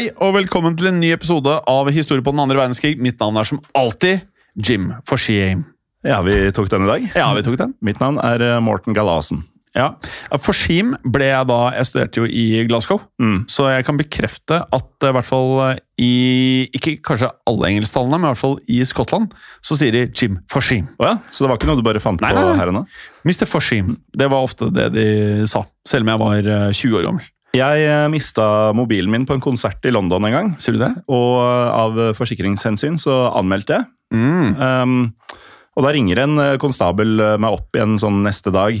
Hei og velkommen til en ny episode av Historie på den andre verdenskrig. Mitt navn er som alltid Jim Forsheim. Ja, vi tok den i dag. Ja, vi tok den. Mitt navn er eh, Morten Galasen. Ja. Forsheim ble jeg da Jeg studerte jo i Glasgow, Mm. så jeg kan bekrefte at i hvert fall i Ikke kanskje alle engelsktalene, men i hvert fall i Skottland, så sier de Jim Forsheim. Oh ja, Så det var ikke noe du bare fant Nei, på nei, nei. her og nå? Mr. Forsheim. Det var ofte det de sa, selv om jeg var eh, 20 år gammel. Jeg eh, mista mobilen min på en konsert i London en gang. Sier du det? Og eh, av forsikringshensyn så anmeldte jeg. Mm. Um, og da ringer en eh, konstabel eh, meg opp igjen sånn neste dag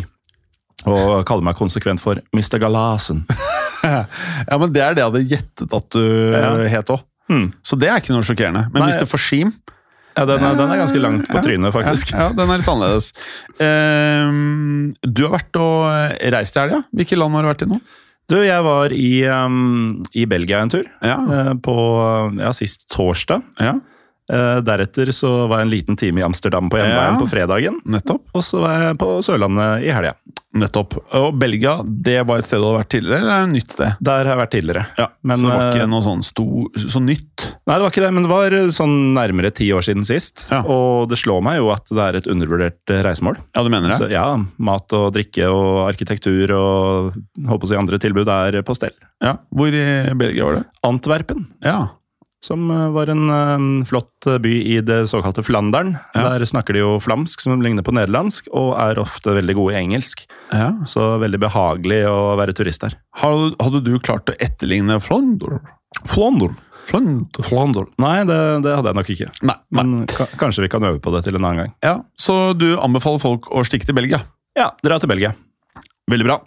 og kaller meg konsekvent for Mr. Galasen. Ja, men det er det jeg hadde gjettet at du Ja. eh, het òg. Mm. Så det er ikke noe sjokkerende. Men Nei. Mr. Forsheim Ja, den er, den er ganske langt på trynet, faktisk. Ja, ja, den er litt annerledes. Um, du har vært og eh, reist i helga. Hvilke land har du vært i nå? Du, jeg var i, um, i Belgia en tur. Ja, eh, På ja, sist torsdag. ja Eh, Deretter så var jeg en liten time i Amsterdam på hjemveien på fredagen. nettopp. Og så var jeg på Sørlandet i helga. Nettopp. Og Belgia, det var et sted du hadde vært tidligere, eller er det et nytt sted? Der har jeg vært tidligere. Ja, Men, Så det var eh, ikke noe sånn stor, så nytt? Nei, det var ikke det, men det var eh, sånn nærmere ti år siden sist. Ja. Og det slår meg jo at det er et undervurdert eh, reisemål. Ja, du mener det? Så ja, mat og drikke og arkitektur og håper å si andre tilbud er på stell. Ja, Hvor i Belgia var det? Antwerpen, Ja. Som eh, var en eh, flott by i det såkalte Flandern. Ja. Der snakker de jo flamsk, som ligner på nederlandsk, og er ofte veldig gode i engelsk. ja. Så veldig behagelig å være turist der. Hadde, du klart å etterligne Flandor? Flandern? Flandor? Flandern. Nei, det, det hadde jeg nok ikke. Nei, nei. Men kanskje vi kan øve på det til en annen gang. Ja, Så du anbefaler folk å stikke til Belgia? Ja, dra til Belgia. Veldig bra.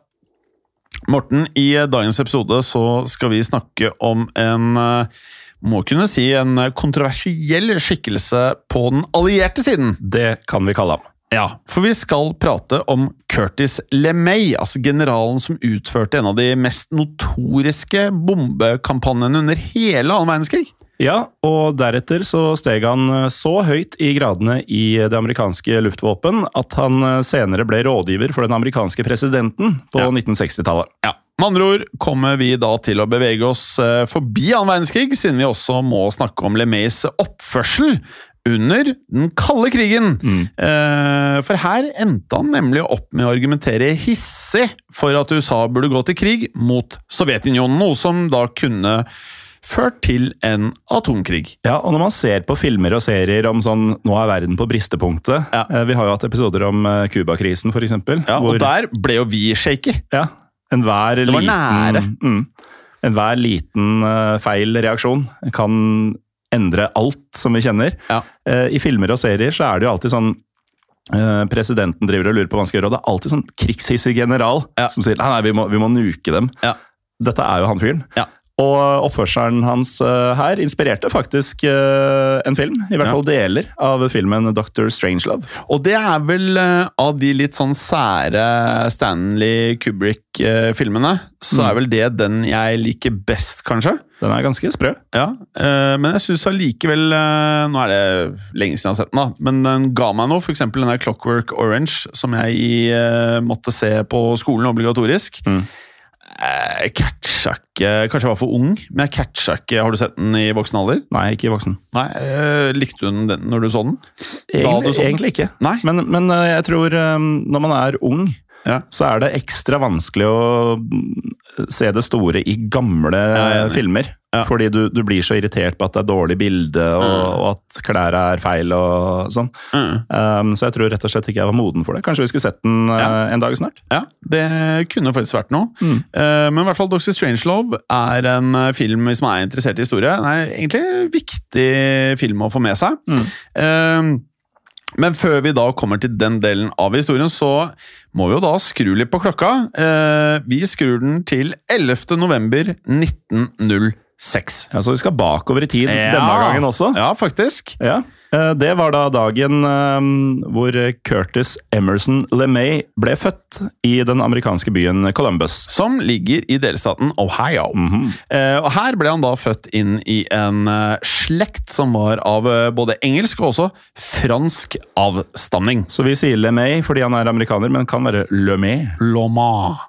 Morten, i dagens episode så skal vi snakke om en eh, må kunne si en kontroversiell skikkelse på den allierte siden. Det kan vi kalle ham. Ja, for vi skal prate om Curtis LeMay, altså generalen som utførte en av de mest notoriske bombekampanjene under hele annen verdenskrig. Ja, og deretter så steg han eh, så høyt i gradene i det amerikanske luftvåpen at han eh, senere ble rådgiver for den amerikanske presidenten på Ja. 1960-tallet. Ja, Med andre ord kommer vi da til å bevege oss eh, forbi annen verdenskrig, siden vi også må snakke om LeMays oppførsel under den kalde krigen. Mm. For her endte han nemlig opp med å argumentere hissig for at USA burde gå til krig mot Sovjetunionen, noe som da kunne ført til en atomkrig. Ja, og når man ser på filmer og serier om sånn 'nå er verden på bristepunktet' Ja. eh, Vi har jo hatt episoder om eh, Cuba-krisen, f.eks. Ja, og der ble jo vi shaky. Ja, enhver Det var liten. Mm, enhver liten uh, feil reaksjon kan endre alt som vi kjenner. Ja. Uh, I filmer og serier så er det jo alltid sånn uh, Presidenten driver og lurer på hva han skal gjøre, og det er alltid sånn krigshissig general Ja. som sier nei, nei, vi må, vi må nuke dem. Ja. Dette er jo han fyren. Og oppførselen hans eh, her inspirerte faktisk eh, en film, i hvert Ja. fall deler av filmen Dr. Strangelove. Og det er vel eh, av de litt sånn sære Stanley Kubrick-filmene, så Mm. er vel det den jeg liker best, kanskje. Den er ganske sprø. Ja, Men jeg syns allikevel Nå er det lenge siden jeg har sett den, da, men den ga meg noe. F.eks. den der Clockwork Orange, som jeg måtte se på skolen obligatorisk. Mm. Eh, catcha ikke Kanskje jeg var for ung, men jeg catcha ikke Har du sett den i voksen alder? Nei, ikke i voksen. Nei, eh, Likte du den når du så den? Hadde du Egentlig, så den? egentlig ikke. Nei. Men, men eh, jeg tror eh, når man er ung, Ja. så er det ekstra vanskelig å se det store i gamle er filmer. Ja. Fordi du, du blir så irritert på at det er dårlig bilde, og, Mm. og at klærne er feil og sånn. Mm. Um, så jeg tror rett og slett ikke jeg var moden for det. Kanskje vi skulle sett den Ja. en dag snart? Ja, det kunne faktisk vært noe. Mm. Uh, men i hvert fall Dr. Strangelove er en eh, film som er interessert i historie. Den er egentlig en viktig film å få med seg. Mm. Eh, Men før vi da kommer til den delen av historien, så må vi jo da skru litt på klokka. Eh, vi skrur den til 11. november 1906. Ja, Så vi skal bakover i tid Ja. denne gangen også. Ja, faktisk. Ja, Det var da dagen eh, hvor Curtis Emerson LeMay ble født i den amerikanske byen Columbus. Som ligger i delstaten Ohio. Mm -hmm. og Her ble han da født inn i en eh, slekt som var av eh, både engelsk og også fransk avstamning. Så vi sier LeMay fordi han er amerikaner, men kan være LeMay. Loma.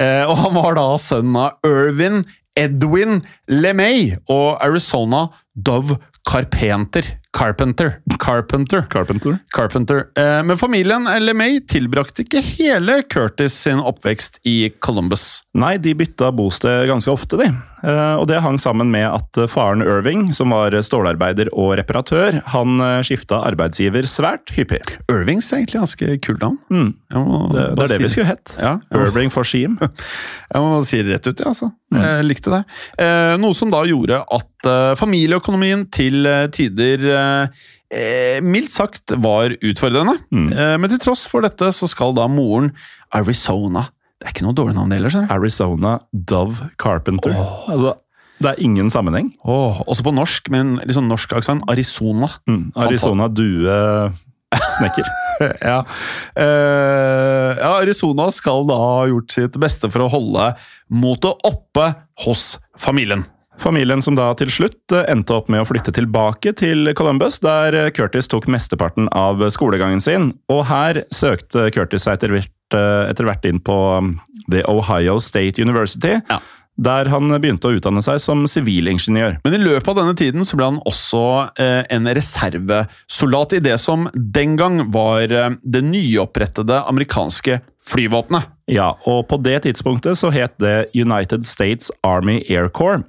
Eh, og han var da sønnen av Irvin Edwin LeMay og Arizona Dove Carpenter. Carpenter. Carpenter. Carpenter. Carpenter. Eh, men familien LeMay tilbrakte ikke hele Curtis sin oppvekst i Columbus. Nei, de bytta bosted ganske ofte, de. Eh, Og det hang sammen med at eh, faren Irving, som var stålarbeider og reparatør, han skifta arbeidsgiver svært hyppig. Irvings er egentlig ganske kult navn. Mm. Det, det er det vi skulle hett. Ja, Irving for Sheam. Jeg må si det rett ut, ja, altså. Jeg likte det. Eh, noe som da gjorde at familieøkonomien til tider eh, eh, mildt sagt var utfordrende. Mm. Eh, men til tross for dette så skal da moren Arizona Det er ikke noe dårlig navn det heller. Arizona Dove Carpenter. Altså, det er ingen sammenheng. Oh, også på norsk, med en sånn norsk aksent. Arizona. Mm. Arizona Due Snekker. ja. Eh, ja, Arizona skal da ha gjort sitt beste for å holde motet oppe hos familien. Familien som da til slutt eh, endte opp med å flytte tilbake til Columbus, der eh, Curtis tok mesteparten av skolegangen sin. Og her søkte Curtis seg etter hvert, eh, etter hvert inn på um, The Ohio State University, Ja. der han begynte å utdanne seg som sivilingeniør. Men i løpet av denne tiden så ble han også eh, en reservesoldat i det som den gang var eh, det nyopprettede amerikanske flyvåpenet. Ja, og på det tidspunktet så het det United States Army Air Corps.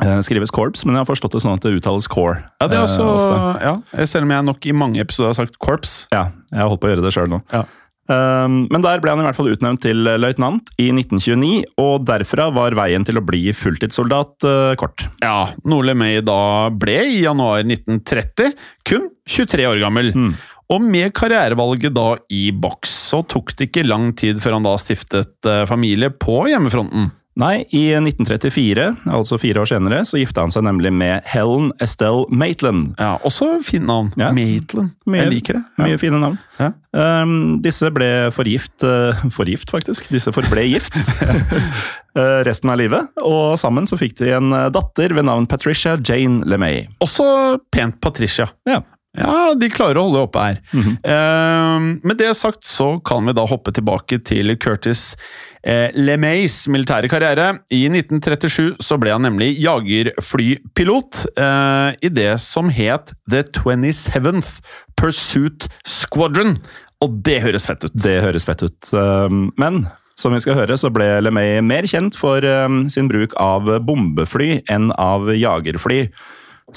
Eh, skrives korps, men jeg har forstått det sånn at det uttales core. Ja, det er eh, også, ofte. ja, Selv om jeg nok i mange episoder har sagt korps. Ja, jeg har holdt på å gjøre det sjøl nå. Ja. Um, men der ble han i hvert fall utnevnt til løytnant i 1929, og derfra var veien til å bli fulltidssoldat uh, kort. Ja, noe LeMay da ble i januar 1930, kun 23 år gammel. Mm. Og med karrierevalget da i boks, så tok det ikke lang tid før han da stiftet eh, familie på hjemmefronten. Nei, i 1934, altså fire år senere, så gifta han seg nemlig med Helen Estelle Maitland. Ja, Også fint navn. Ja. Maitland. Mye- Jeg liker det. Ja. Mye fine navn. Ja. Um, disse ble forgift uh, Forgift, faktisk. Disse forble gift uh, resten av livet. Og sammen så fikk de en uh, datter ved navn Patricia Jane LeMay. Også pent Patricia. Ja. Ja, de klarer å holde oppe her. Mm -hmm. uh, med det sagt så kan vi da hoppe tilbake til Curtis eh, LeMays militære karriere. I 1937 så ble han nemlig jagerflypilot eh, i det som het The 27th Pursuit Squadron. Og det høres fett ut. Det høres fett ut. Um, men som vi skal høre, så ble LeMay mer kjent for um, sin bruk av bombefly enn av jagerfly.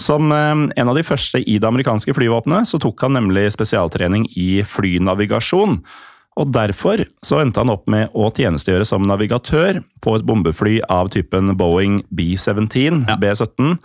Som um, en av de første i det amerikanske flyvåpenet, tok han nemlig spesialtrening i flynavigasjon. Og derfor så endte han opp med å tjenestegjøre som navigatør på et bombefly av typen Boeing B-17, Ja. B-17.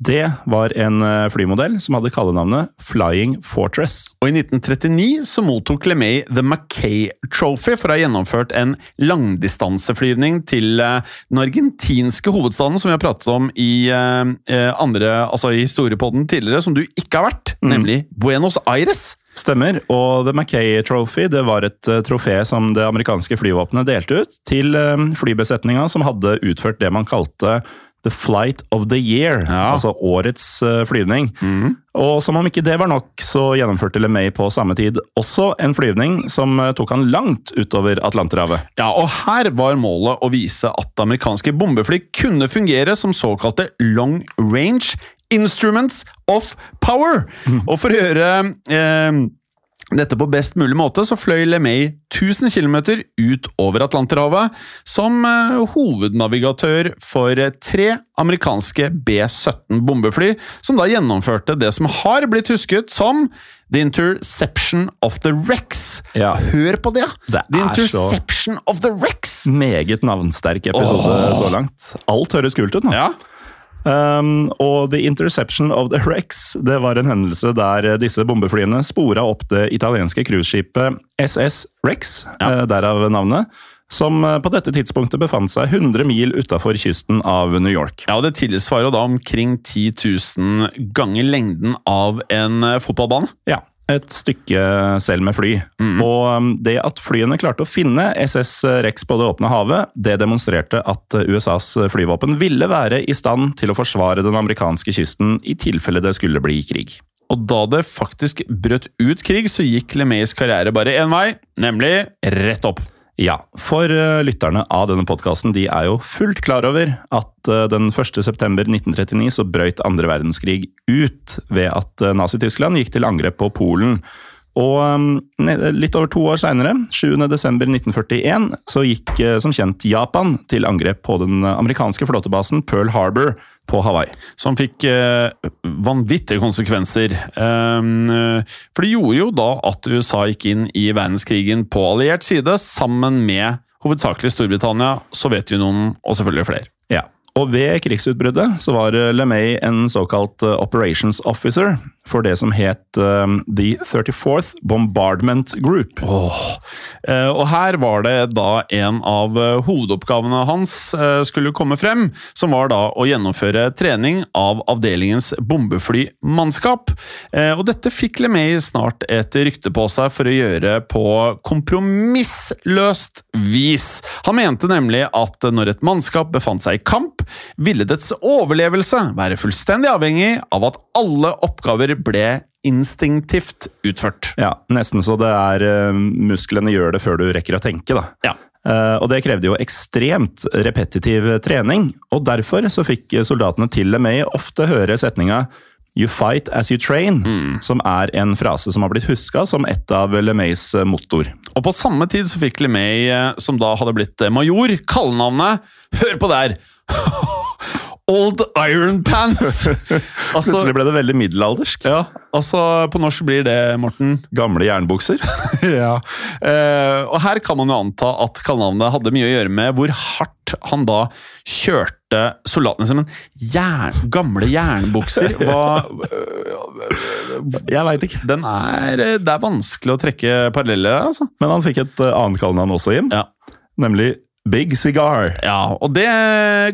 Det var en eh, flymodell som hadde kallenavnet Flying Fortress. Og i 1939 så mottok LeMay The Mackay Trophy for å ha gjennomført en langdistanseflyvning til eh, den argentinske hovedstaden, som vi har pratet om i eh, andre, altså i historiepodden tidligere, som du ikke har vært, nemlig Buenos Aires. Stemmer, og The Mackay Trophy det var et eh, trofé som det amerikanske flyvåpenet delte ut til eh, flybesetninga som hadde utført det man kalte The Flight of the Year, Ja. altså årets flyvning. flyvning. Og som om ikke det var nok, så gjennomførte LeMay på samme tid også en flyvning som eh, tok han langt utover Atlanterhavet. Ja, og her var målet å vise at amerikanske bombefly kunne fungere som såkalte long range instruments of power. Og for å gjøre eh, dette på best mulig måte så fløy LeMay 1000 km ut over Atlanterhavet som eh, hovednavigatør for eh, tre amerikanske B-17 bombefly, som da gjennomførte det som har blitt husket som The Interception of the Rex. Ja. Hør på det! Det The er Interception of the Rex! Meget navnsterk episode Åh. så langt. Alt høres kult ut nå. Ja. Um, og The Interception of the Rex det var en hendelse der disse bombeflyene spora opp det italienske cruiseskipet SS Rex, eh, derav navnet, som eh, på dette tidspunktet befant seg 100 mil utafor kysten av New York. Ja, og Det tilsvarer da omkring 10 000 ganger lengden av en eh, fotballbane. Ja, et stykke selv med fly. Og um, det at flyene klarte å finne SS Rex på det åpne havet, det demonstrerte at USAs flyvåpen ville være i stand til å forsvare den amerikanske kysten i tilfelle det skulle bli krig. Og da det faktisk brøt ut krig, så gikk LeMays karriere bare én vei, nemlig rett opp. Ja, for uh, lytterne av denne podkasten de er jo fullt klar over at uh, den 1. september 1939 så brøyt andre verdenskrig ut ved at uh, Nazi-Tyskland gikk til angrep på Polen. Og um, litt over to år seinere, 7.12.1941, så gikk uh, som kjent Japan til angrep på den amerikanske flåtebasen Pearl Harbor på Hawaii. Som fikk eh, vanvittige konsekvenser. Um, eh, for det gjorde jo da at USA gikk inn i verdenskrigen på alliert side, sammen med hovedsakelig Storbritannia, Sovjetunionen og selvfølgelig flere. Og ved krigsutbruddet så var LeMay en såkalt uh, operations officer for det som het um, The 34th Bombardment Group. Eh, og her var det da en av eh, hovedoppgavene hans eh, skulle komme frem, som var da å gjennomføre trening av avdelingens bombeflymannskap. Eh, og dette fikk LeMay snart et rykte på seg for å gjøre på kompromissløst vis. Han mente nemlig at når et mannskap befant seg i kamp, ville dets overlevelse være fullstendig avhengig av at alle oppgaver ble instinktivt utført. Ja, Nesten så det er uh, musklene gjør det før du rekker å tenke, da. Ja. Eh, og det krevde jo ekstremt repetitiv trening, og derfor så fikk soldatene til LeMay ofte høre setninga You fight as you train, som er en frase som har blitt huska som et av LeMays motor. Og på samme tid så fikk LeMay, eh, som da hadde blitt eh, major, kallenavnet Hør på det her! Old Iron Pants! altså, Plutselig ble det veldig middelaldersk. ja, altså, på norsk blir det, Morten Gamle jernbukser. ja. Eh, og her kan man jo anta at kallenavnet hadde mye å gjøre med hvor hardt han da kjørte soldatene sine. Men jern, gamle jernbukser Hva Jeg veit ikke. Den er eh, Det er vanskelig å trekke paralleller her, altså. Men han fikk et uh, annet kallenavn også, Jim. Ja. Nemlig Big Cigar. ja, og det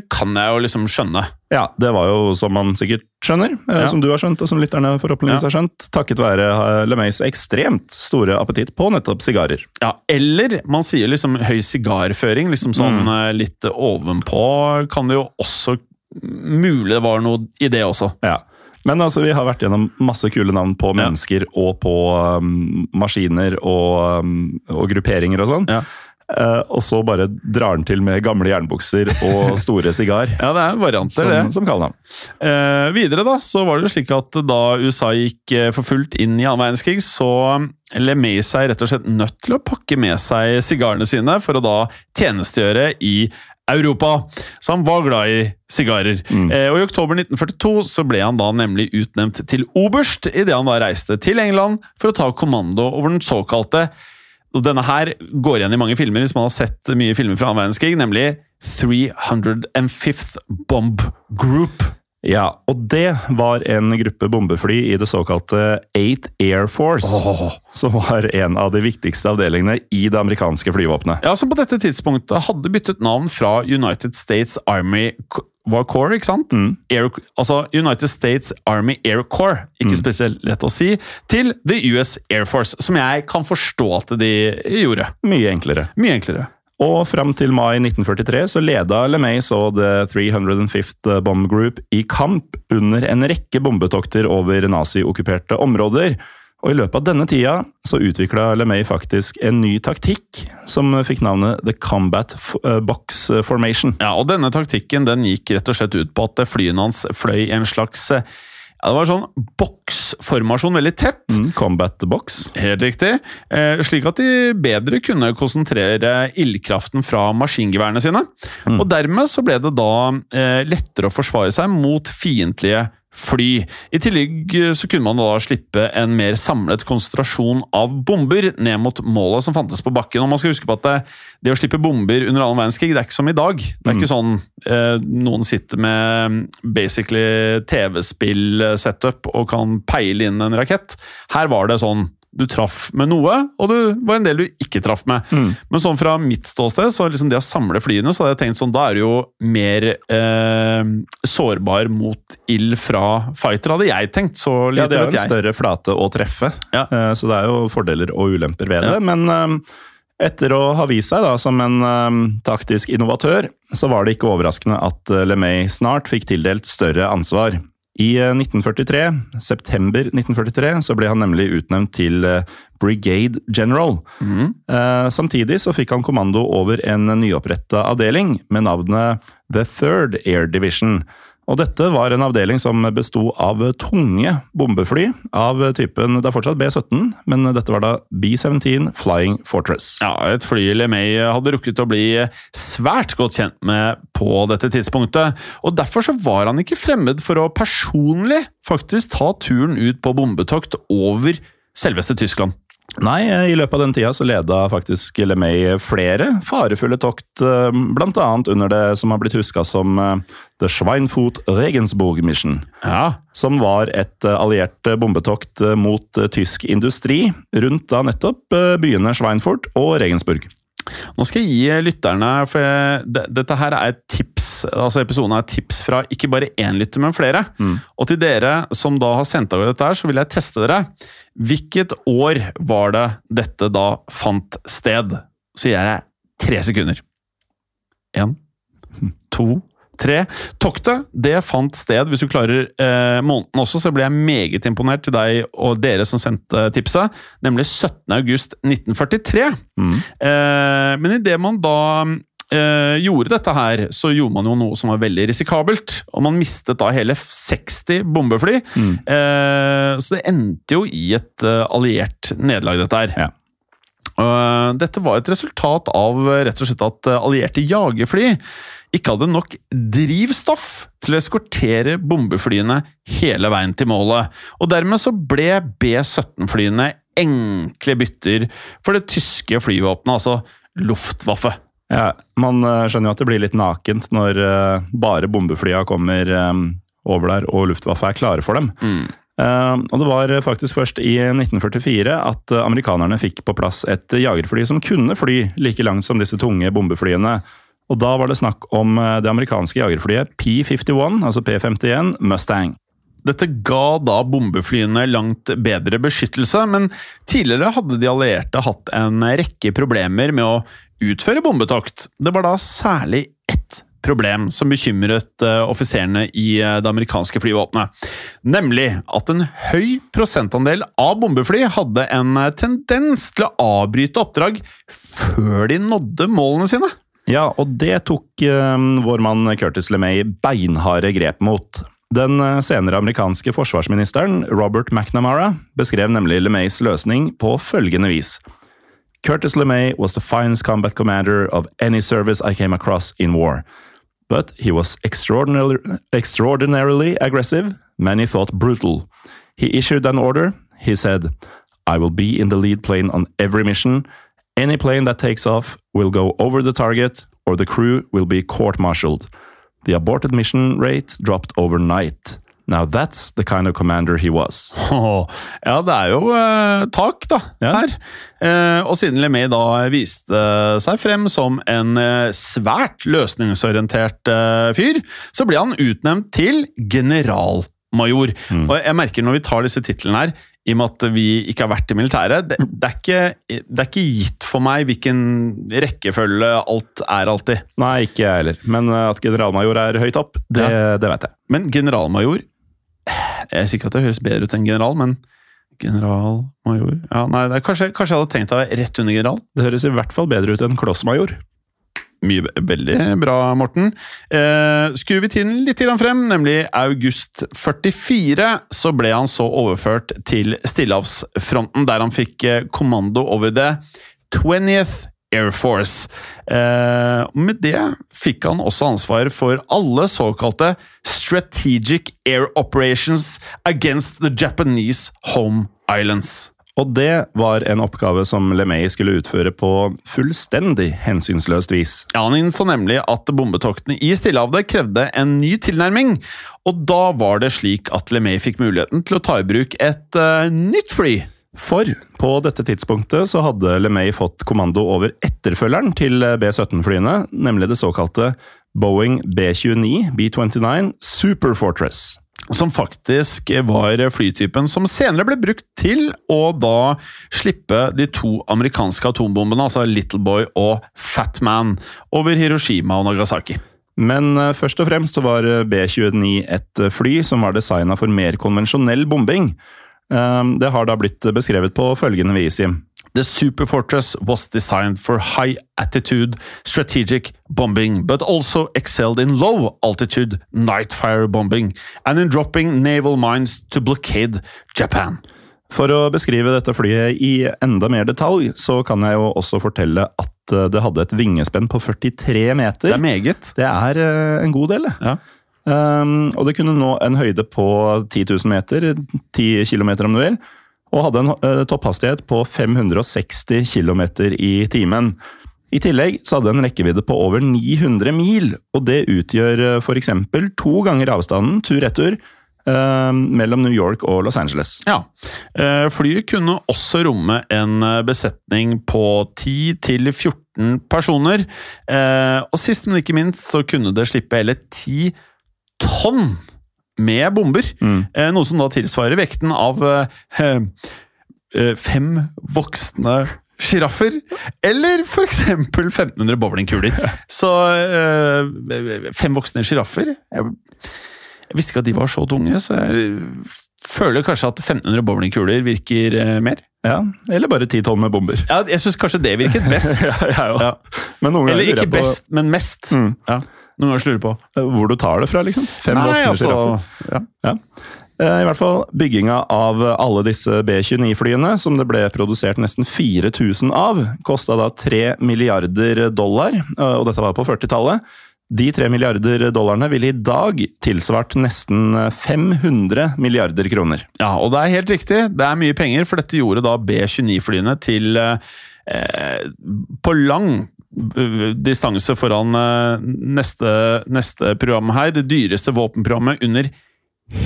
kan jeg jo liksom skjønne. Ja, det var jo som man sikkert skjønner, eh, Ja. som du har skjønt, og som lytterne forhåpentligvis Ja. har skjønt, takket være eh, LeMays ekstremt store appetitt på nettopp sigarer. Ja, eller man sier liksom høy sigarføring, liksom sånn Mm. eh, litt ovenpå, kan det jo også Mulig det var noe i det også. Ja. Men altså, vi har vært gjennom masse kule navn på mennesker og på um, maskiner og, um, og grupperinger og sånn. Ja. Eh, og så bare drar den til med gamle jernbukser og store sigar. Ja, det er varianter, Som, det. som kallenavn. Eh, videre da, så var det slik at da USA gikk eh, for fullt inn i annen verdenskrig, så LeMay seg rett og slett nødt til å pakke med seg sigarene sine for å da tjenestegjøre i Europa. Så han var glad i sigarer. Eh, og I oktober 1942 så ble han da nemlig utnevnt til oberst idet han da reiste til England for å ta kommando over den såkalte og Denne her går igjen i mange filmer hvis man har sett mye filmer fra annen verdenskrig, nemlig 305th Bomb Group. Ja, og det var en gruppe bombefly i det såkalte Eight Air Force, som var en av de viktigste avdelingene i det amerikanske flyvåpenet. Ja, Som på dette tidspunktet hadde byttet navn fra United States Army var Corps, ikke sant? Air, altså United States Army Air Corps, ikke spesielt lett å si, til The US Air Force, som jeg kan forstå at de gjorde. Mye enklere. Mye enklere. Og fram til mai 1943 så leda LeMay så The 305th Bomb Group i kamp under en rekke bombetokter over naziokkuperte områder. Og i løpet av denne tida så utvikla LeMay faktisk en ny taktikk som fikk navnet The Combat eh, Box Formation. Ja, og denne taktikken den gikk rett og slett ut på at flyene hans fløy i en slags eh, ja, det var sånn boksformasjon, veldig tett. Mm, combat Box. Helt riktig. Eh, slik at de bedre kunne konsentrere ildkraften fra maskingeværene sine. Og dermed så ble det da eh, lettere å forsvare seg mot fiendtlige fly. I tillegg eh, så kunne man da slippe en mer samlet konsentrasjon av bomber ned mot målet som fantes på bakken. Og man skal huske på at det, det å slippe bomber under annen verdenskrig, det er ikke som i dag. Det er ikke sånn eh, noen sitter med basically TV-spill-setup og kan peile inn en rakett. Her var det sånn du traff med noe, og det var en del du ikke traff med. Men sånn fra mitt ståsted, så liksom det å samle flyene, så hadde jeg tenkt sånn, da er du jo mer eh, sårbar mot ild fra fighter, hadde jeg tenkt. Så lite Ja, det er jo en jeg. større flate å treffe, Ja. eh, så det er jo fordeler og ulemper ved Ja. det. Men eh, etter å ha vist seg da som en eh, taktisk innovatør, så var det ikke overraskende at LeMay snart fikk tildelt større ansvar. I eh, 1943, september 1943, så ble han nemlig utnevnt til eh, Brigade General. Eh, Samtidig så fikk han kommando over en nyoppretta avdeling med navnet The Third Air Division. Og dette var en avdeling som besto av tunge bombefly av typen Det er fortsatt B-17, men dette var da B-17 Flying Fortress. Ja, et fly LeMay hadde rukket å bli svært godt kjent med på dette tidspunktet. Og Derfor så var han ikke fremmed for å personlig faktisk ta turen ut på bombetokt over selveste Tyskland. Nei, i løpet av den tida så leda faktisk LeMay flere farefulle tokt, bl.a. blant annet under det som har blitt huska som eh, The Schweinfurt Regensburg Mission. Ja, som var et eh, alliert eh, bombetokt eh, mot eh, tysk industri rundt da nettopp eh, byene Schweinfurt og Regensburg. Nå skal jeg gi lytterne for Dette her er et tips, altså episoden er tips fra ikke bare én lytter, men flere. Og til dere som da har sendt av dette, her, så vil jeg teste dere. Hvilket år var det dette da fant sted? Så gir jeg tre sekunder. Én, to, tre. Toktet det fant sted, hvis du klarer eh, måneden også, så blir jeg meget imponert til deg og dere som sendte tipset, nemlig 17. august 1943. Eh, men idet man da eh, gjorde dette her, så gjorde man jo noe som var veldig risikabelt. Og man mistet da hele 60 bombefly. Eh, så det endte jo i et eh, alliert nederlag, dette her. Ja. Eh, dette var et resultat av rett og slett at eh, allierte jagerfly ikke hadde nok drivstoff til å eskortere bombeflyene hele veien til målet. Og dermed så ble B-17-flyene enkle bytter for det tyske flyvåpenet, altså Luftwaffe. Ja, man eh, skjønner jo at det blir litt nakent når eh, bare bombeflya kommer eh, over der og Luftwaffe er klare for dem. Eh, og det var faktisk først i 1944 at amerikanerne fikk på plass et jagerfly som kunne fly like langt som disse tunge bombeflyene. Og da var det snakk om det amerikanske jagerflyet P-51, altså P-51 Mustang. Dette ga da bombeflyene langt bedre beskyttelse, men tidligere hadde de allierte hatt en rekke problemer med å utføre bombetokt. Det var da særlig ett problem som bekymret eh, offiserene i eh, det amerikanske flyvåpenet. Nemlig at en høy prosentandel av bombefly hadde en eh, tendens til å avbryte oppdrag før de nådde målene sine. Ja, og det tok um, vår mann Curtis LeMay beinharde grep mot. Den eh, senere amerikanske forsvarsministeren Robert McNamara beskrev nemlig LeMays løsning på følgende vis. Curtis LeMay was the finest combat commander of any service I came across in war. But he was extraordinarily, extraordinarily aggressive, many thought brutal. He issued an order. He said, I will be in the lead plane on every mission. Any plane that takes off will go over the target, or the crew will be court martialed. The aborted mission rate dropped overnight. Now that's the kind of commander he was. Åh, ja, det er jo eh, tak, da, Ja. her. Eh, og siden LeMay da viste seg frem som en eh, svært løsningsorientert eh, fyr, så ble han utnevnt til generalmajor. Og jeg merker når vi tar disse titlene her, i og med at vi ikke har vært i militæret, det, det, er ikke, det er ikke gitt for meg hvilken rekkefølge alt er alltid. Nei, ikke jeg heller. Men eh, at generalmajor er høyt opp, det, det vet jeg. Men generalmajor Jeg sier ikke at det høres bedre ut enn general, men generalmajor ja, nei, det er, kanskje, kanskje jeg hadde tenkt deg rett under general? Det høres i hvert fall bedre ut enn klossmajor. Mye, veldig bra, Morten. Eh, skrur vi tiden litt frem, nemlig august 44, så ble han så overført til Stillehavsfronten, der han fikk eh, kommando over det 20th Air Force. Eh, med det fikk han også ansvar for alle såkalte Strategic Air Operations Against the Japanese Home Islands. Og det var en oppgave som LeMay skulle utføre på fullstendig hensynsløst vis. Ja, Han innså nemlig at bombetoktene i Stillehavet krevde en ny tilnærming, og da var det slik at LeMay fikk muligheten til å ta i bruk et uh, nytt fly. For på dette tidspunktet så hadde LeMay fått kommando over etterfølgeren til B-17-flyene, nemlig det såkalte Boeing B-29 B-29 Super Fortress. Som faktisk var flytypen som senere ble brukt til å da slippe de to amerikanske atombombene, altså Little Boy og Fat Man, over Hiroshima og Nagasaki. Men eh, først og fremst var B-29 et fly som var designa for mer konvensjonell bombing. Eh, Det har da blitt beskrevet på følgende vis, Jim. The Super Fortress was designed for high attitude strategic bombing, but also excelled in low altitude night fire bombing and in dropping naval mines to blockade Japan. For å beskrive dette flyet i enda mer detalj, så kan jeg jo også fortelle at eh, det hadde et vingespenn på 43 meter. Det er meget. Det er eh, en god del. Ja. Um, og det kunne nå en høyde på 10 000 meter, 10 km om du vil, og hadde en eh, topphastighet på 560 km i timen. I tillegg så hadde det en rekkevidde på over 900 mil, og det utgjør uh, f.eks. to ganger avstanden tur-retur eh, mellom New York og Los Angeles. Ja. Eh, Flyet kunne også romme en eh, besetning på 10-14 personer. Eh, Og sist, men ikke minst, så kunne det slippe hele 10 tonn med bomber. Mm. Noe som da tilsvarer vekten av eh, eh, fem voksne sjiraffer, eller f.eks. 1500 bowlingkuler. Så eh, fem voksne sjiraffer jeg, jeg visste ikke at de var så tunge, så jeg føler kanskje at 1500 bowlingkuler virker eh, mer. Ja, Eller bare 10 tonn med bomber. Ja, jeg syns kanskje det virket best. Ja. Ja. Men noen Eller ikke best, men mest. Mm. Ja. Noen ganger lurer på. eh, hvor du tar det fra, liksom. Fem Nei, voksne altså ja. Ja. Eh, I hvert fall bygginga av alle disse B-29-flyene, som det ble produsert nesten 4000 av, kosta da 3 milliarder dollar, eh, og dette var på 40-tallet. De 3 milliarder dollarene ville i dag tilsvart nesten 500 milliarder kroner. Ja, og det er helt riktig. Det er mye penger, for dette gjorde da B-29-flyene til eh, på lang eh, distanse foran eh, neste, neste program her, det dyreste våpenprogrammet under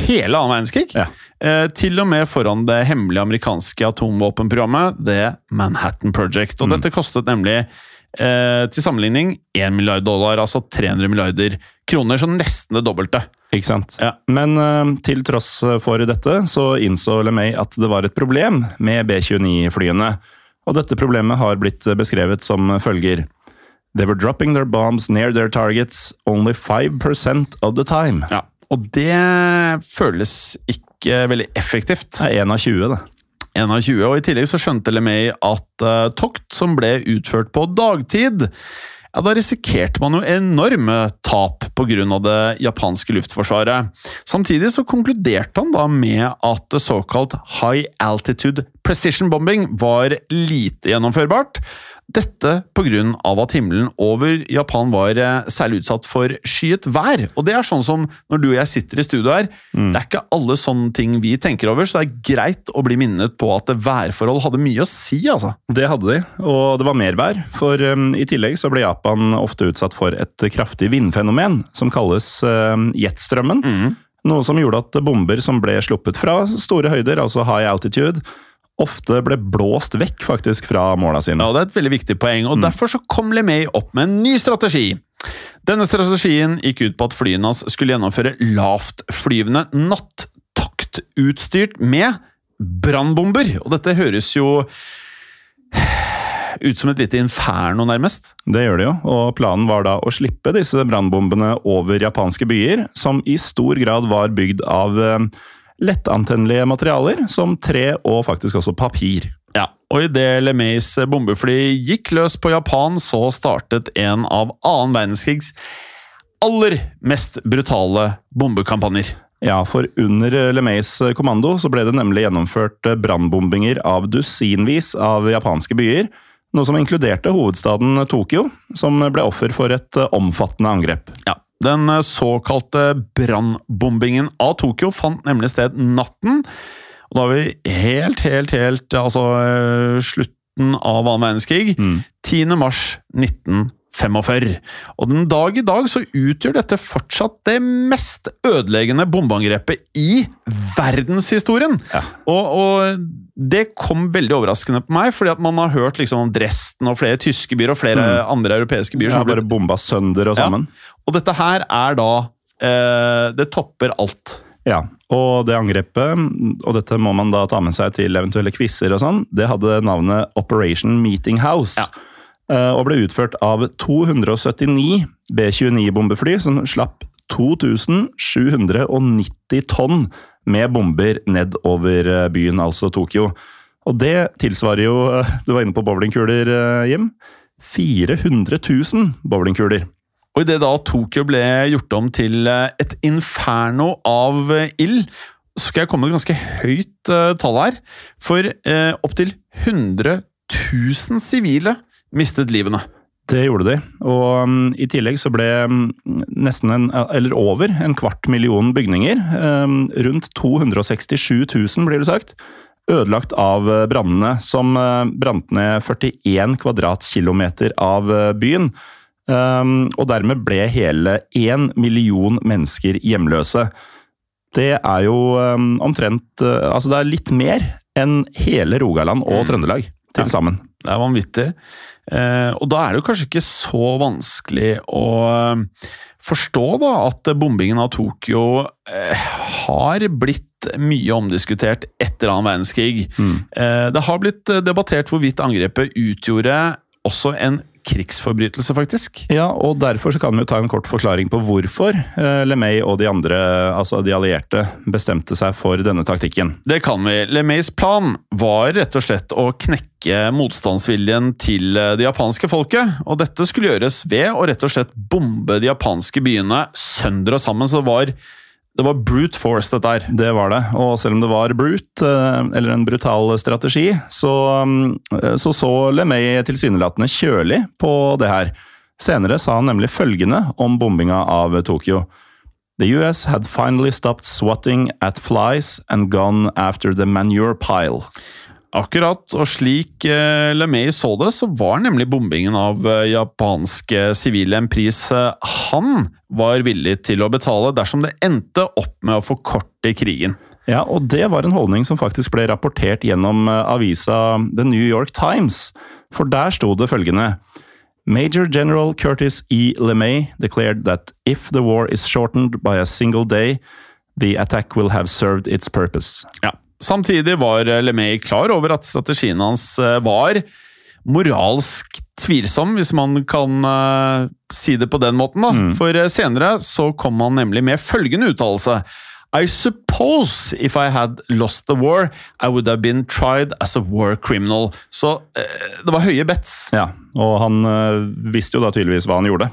hele annen verdenskrig. Ja. Eh, til og med foran det hemmelige amerikanske atomvåpenprogrammet, The Manhattan Project. Og dette kostet nemlig eh, til sammenligning 1 milliard dollar, altså 300 milliarder kroner, så nesten det dobbelte. Ikke sant? Ja. Men eh, til tross for dette, så innså LeMay at det var et problem med B-29-flyene. Og dette problemet har blitt beskrevet som følger. They were dropping their bombs near their targets only 5% of the time. Ja, og det føles ikke veldig effektivt. Det er én av 20, det. 1 av 20, og I tillegg så skjønte LeMay at uh, tokt som ble utført på dagtid, ja, da risikerte man jo enorme tap pga. det japanske luftforsvaret. Samtidig så konkluderte han da med at såkalt high altitude precision bombing var lite gjennomførbart. Dette pga. at himmelen over Japan var eh, særlig utsatt for skyet vær. Og det er sånn som når du og jeg sitter i studio her, det er ikke alle sånne ting vi tenker over, så det er greit å bli minnet på at værforhold hadde mye å si, altså. Det hadde de, og det var mer vær. For um, i tillegg så ble Japan ofte utsatt for et kraftig vindfenomen som kalles um, jetstrømmen. Noe som gjorde at bomber som ble sluppet fra store høyder, altså high altitude, ofte ble blåst vekk faktisk fra måla sine. Ja, det er et veldig viktig poeng, og derfor så kom LeMay opp med en ny strategi. Denne strategien gikk ut på at flyene hans skulle gjennomføre lavtflyvende nattaktutstyrt med brannbomber. Og dette høres jo ut som et lite inferno, nærmest. Det gjør det jo, og planen var da å slippe disse brannbombene over japanske byer, som i stor grad var bygd av eh, lettantennelige materialer, som tre og faktisk også papir. Ja, og idet LeMays bombefly gikk løs på Japan, så startet en av annen verdenskrigs aller mest brutale bombekampanjer. Ja, for under LeMays kommando så ble det nemlig gjennomført brannbombinger av dusinvis av japanske byer, Noe som inkluderte hovedstaden Tokyo, som ble offer for et omfattende angrep. Ja, Den eh, såkalte brannbombingen av Tokyo fant nemlig sted natten. Og da er vi helt, helt, helt Altså eh, slutten av annen verdenskrig. 10. mars 1945. Og den dag i dag så utgjør dette fortsatt det mest ødeleggende bombeangrepet i verdenshistorien. Ja. Og, og det kom veldig overraskende på meg, fordi at man har hørt liksom om Dresden og flere tyske byer og flere andre europeiske byer. Som har har blitt bomba sønder og Ja. Og dette her er da eh, Det topper alt. Ja, og det angrepet, og dette må man da ta med seg til eventuelle quizer og sånn, det hadde navnet Operation Meeting House. Ja. eh, Og ble utført av 279 B-29-bombefly som slapp 2790 tonn med bomber nedover eh, byen, altså Tokyo. Og det tilsvarer jo, du var inne på bowlingkuler, Jim, 400 000 bowlingkuler. Og idet da Tokyo ble gjort om til eh, et inferno av eh, ild, så skal jeg komme med et ganske høyt eh, tall her. For uh, opptil 100 000 sivile mistet livene. Det gjorde de, og um, i tillegg så ble um, nesten en, eller over en kvart million bygninger, um, rundt 267 000 blir det sagt, ødelagt av brannene, som brant ned 41 kvadratkilometer av byen. Um, og dermed ble hele én million mennesker hjemløse. Det er jo um, omtrent uh, Altså, det er litt mer enn hele Rogaland og Trøndelag til sammen. Det er vanvittig. Eh, og da er det jo kanskje ikke så vanskelig å eh, forstå da at bombingen av Tokyo eh, har blitt mye omdiskutert etter annen verdenskrig. Eh, det har blitt eh, debattert hvorvidt angrepet utgjorde også en krigsforbrytelse, faktisk. Ja, og derfor så kan vi ta en kort forklaring på hvorfor eh, LeMay og de andre, altså de allierte, bestemte seg for denne taktikken. Det kan vi. LeMays plan var rett og slett å knekke motstandsviljen til eh, det japanske folket. Og dette skulle gjøres ved å rett og slett bombe de japanske byene sønder og sammen. Så det var, det var brute force, dette her. Det var det, og selv om det var brute, eh, eller en brutal strategi, så mm, så, så LeMay tilsynelatende kjølig på det her. Senere sa han nemlig følgende om bombinga av Tokyo. The US had finally stopped swatting at flies and gone after the manure pile. Akkurat, og slik eh, LeMay så det, så var nemlig bombingen av eh, japanske sivile en pris eh, han var villig til å betale dersom det endte opp med å forkorte krigen. Ja, og det var en holdning som faktisk ble rapportert gjennom eh, avisa The New York Times. For der sto det følgende Major General Curtis E. LeMay declared that if the war is shortened by a single day, the attack will have served its purpose. Ja. Samtidig var LeMay klar over at strategien hans eh, var moralsk tvilsom, hvis man kan eh, si det på den måten. da. For eh, senere så kom han nemlig med følgende uttalelse. I suppose if I had lost the war, I would have been tried as a war criminal. Så eh, det var høye bets. Ja, og han eh, visste jo da tydeligvis hva han gjorde.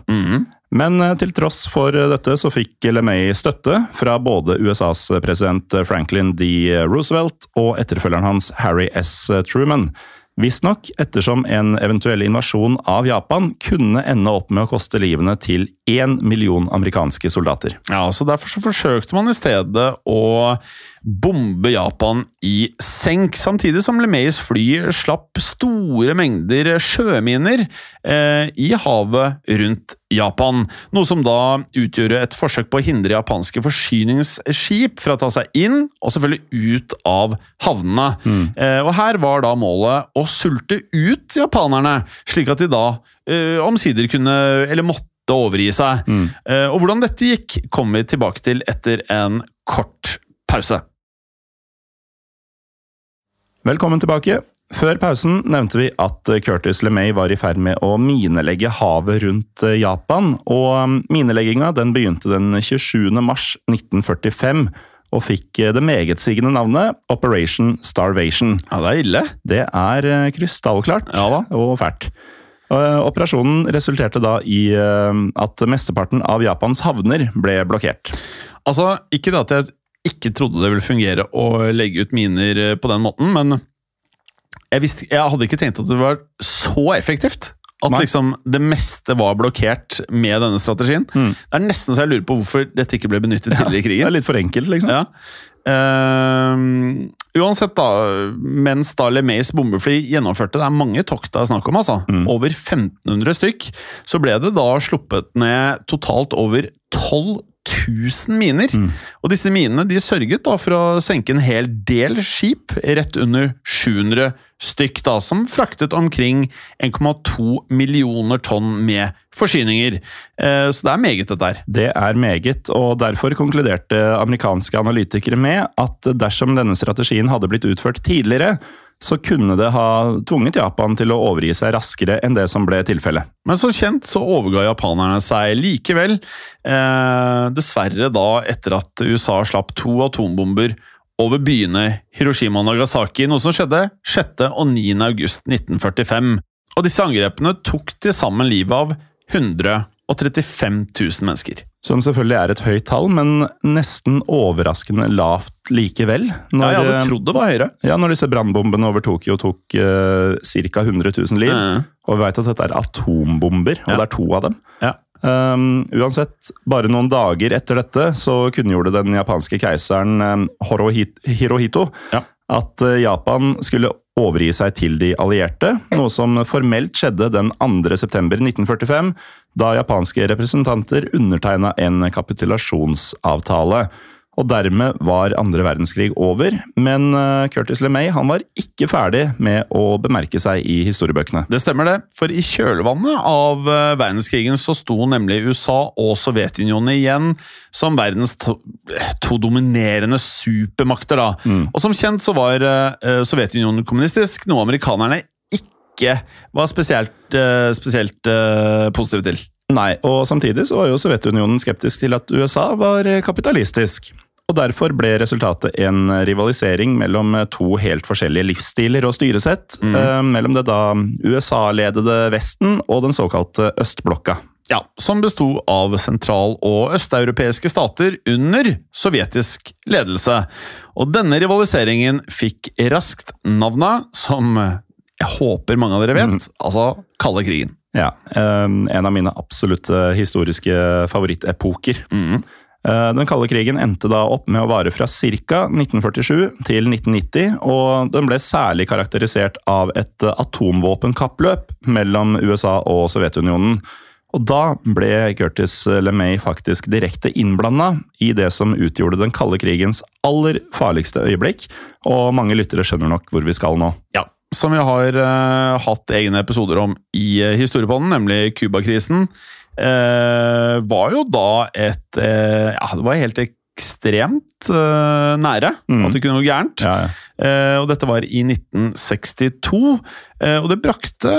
Men eh, til tross for eh, dette så fikk LeMay støtte fra både USAs president eh, Franklin D. Roosevelt og etterfølgeren hans Harry S. Truman. Visstnok ettersom en eventuell invasjon av Japan kunne ende opp med å koste livene til én million amerikanske soldater. Ja, så Derfor så forsøkte man i stedet å bombe Japan i senk, samtidig som LeMays fly slapp store mengder sjøminer eh, i havet rundt Japan. Noe som da utgjorde et forsøk på å hindre japanske forsyningsskip fra å ta seg inn, og selvfølgelig ut av havnene. Eh, og Her var da målet å sulte ut japanerne, slik at de da eh, omsider kunne, eller måtte overgi seg. Mm. og hvordan dette gikk, kommer vi tilbake til etter en kort pause. Velkommen tilbake. Før pausen nevnte vi at Curtis LeMay var i ferd med å minelegge havet rundt eh, Japan. og um, Minelegginga den begynte den 27. mars 1945 og fikk eh, det megetsigende navnet Operation Starvation. Ja, det er ille. Det er eh, krystallklart Ja og fælt. Eh, Operasjonen resulterte da i eh, at mesteparten av Japans havner ble blokkert. Altså, ikke det at jeg ikke trodde det ville fungere å legge ut miner eh, på den måten, men jeg, visste, jeg hadde ikke tenkt at det var så effektivt. At liksom det meste var blokkert med denne strategien. Mm. Det er nesten så jeg lurer på hvorfor dette ikke ble benyttet tidligere i krigen. Ja, Det er litt for enkelt, liksom. Ja. Ehm, uansett, da, mens da LeMays bombefly gjennomførte Det er mange tokt det er snakk om, altså. Mm. Over 1500 stykk. Så ble det da sluppet ned totalt over 12 000 miner. Mm. Og disse minene de sørget da for å senke en hel del skip, rett under 700 stykk, da, som fraktet omkring 1,2 millioner tonn med forsyninger. Eh, så det er meget, dette her. Det er meget, og derfor konkluderte amerikanske analytikere med at dersom denne strategien hadde blitt utført tidligere, så kunne det ha tvunget Japan til å overgi seg raskere enn det som ble tilfellet. Men som kjent så overga japanerne seg likevel. Eh, dessverre da etter at USA slapp to atombomber over byene Hiroshima og Nagasaki, noe som skjedde 6. og 9. august 1945. Og disse angrepene tok til sammen livet av 135 000 mennesker. Som selvfølgelig er et høyt tall, men nesten overraskende lavt likevel. Ja, Når, jeg hadde trodd det var høyere. ja, når disse brannbombene over Tokyo tok uh, ca. 100 000 liv, Eh, og vi vet at dette er atombomber, og Ja. det er to av dem. Ja. Um, uansett, bare noen dager etter dette så kunngjorde den japanske keiseren um, Hirohito Ja. At uh, Japan skulle overgi seg til de allierte, noe som formelt skjedde den 2. september 1945, da japanske representanter undertegna en kapitulasjonsavtale. Og dermed var andre verdenskrig over, men uh, Curtis LeMay han var ikke ferdig med å bemerke seg i historiebøkene. Det stemmer det, for i kjølvannet av eh, verdenskrigen så sto nemlig USA og Sovjetunionen igjen som verdens to, eh, to dominerende supermakter. da. Og som kjent så var eh, Sovjetunionen kommunistisk, noe amerikanerne ikke var spesielt, eh, spesielt eh, positive til. Nei, og samtidig så var jo Sovjetunionen skeptisk til at USA var eh, kapitalistisk. Og derfor ble resultatet en rivalisering mellom eh, to helt forskjellige livsstiler og styresett, eh, mellom det da USA-ledede Vesten og den såkalte østblokka. Ja, Som besto av sentral- og østeuropeiske stater under sovjetisk ledelse. Og denne rivaliseringen fikk raskt navnet som jeg håper mange av dere vet, altså kalde krigen. Ja, eh, en av mine absolutte historiske favorittepoker. Mhm. Eh, Den kalde krigen endte da opp med å vare fra ca. 1947 til 1990, og den ble særlig karakterisert av et atomvåpenkappløp mellom USA og Sovjetunionen. Og da ble Curtis LeMay faktisk direkte innblanda i det som utgjorde den kalde krigens aller farligste øyeblikk, og mange lyttere skjønner nok hvor vi skal nå. Ja, som vi har uh, hatt egne episoder om i uh, Historiepodden, nemlig Cuba-krisen, eh, var jo da et eh, Ja, det var helt ekstremt eh, nære Mm. at det kunne gå gærent. Ja, ja. Eh, og dette var i 1962, eh, og det brakte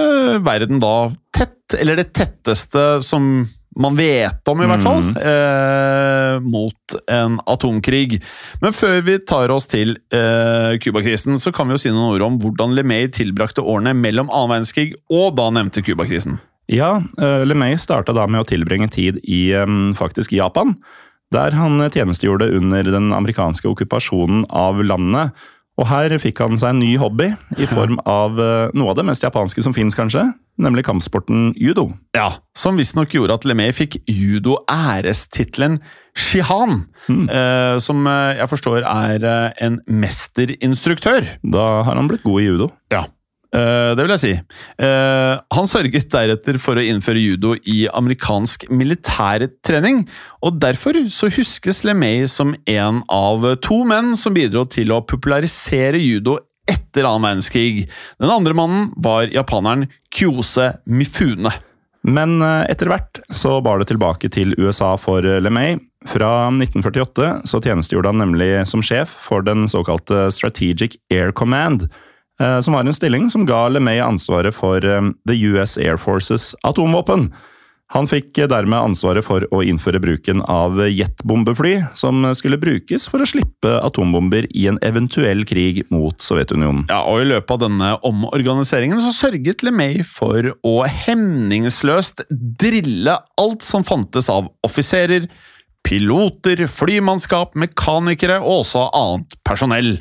verden da tett, eller det tetteste som man vet om, i hvert fall, eh, mot en atomkrig. Men før vi tar oss til eh, Cuba-krisen, så kan vi jo si noen ord om hvordan LeMay tilbrakte årene mellom annen verdenskrig og da nevnte Cuba-krisen. Ja, uh, LeMay starta da med å tilbringe tid i faktisk Japan, der han tjenestegjorde under den amerikanske okkupasjonen av landet. Og her fikk han seg en ny hobby, i form av eh, noe av det mest japanske som fins, kanskje, nemlig kampsporten judo. Ja, Som visstnok gjorde at LeMay fikk judo-ærestittelen Shihan, eh, som eh, jeg forstår er eh, en mesterinstruktør. Da har han blitt god i judo. Ja, eh, det vil jeg si. Eh, han sørget deretter for å innføre judo i amerikansk militærtrening, og derfor så huskes LeMay som en av to menn som bidro til å popularisere judo etter annen verdenskrig. Den andre mannen var japaneren Kyose Mifune. Men eh, etter hvert så bar det tilbake til USA for eh, LeMay. Fra 1948 så tjenestegjorde han nemlig som sjef for den såkalte Strategic Air Command, eh, som var en stilling som ga LeMay ansvaret for eh, The US Air Forces atomvåpen. Han fikk eh, dermed ansvaret for å innføre bruken av jetbombefly, som skulle brukes for å slippe atombomber i en eventuell krig mot Sovjetunionen. Ja, og I løpet av denne omorganiseringen så sørget LeMay for å hemningsløst drille alt som fantes av offiserer, piloter, flymannskap, mekanikere og også annet personell.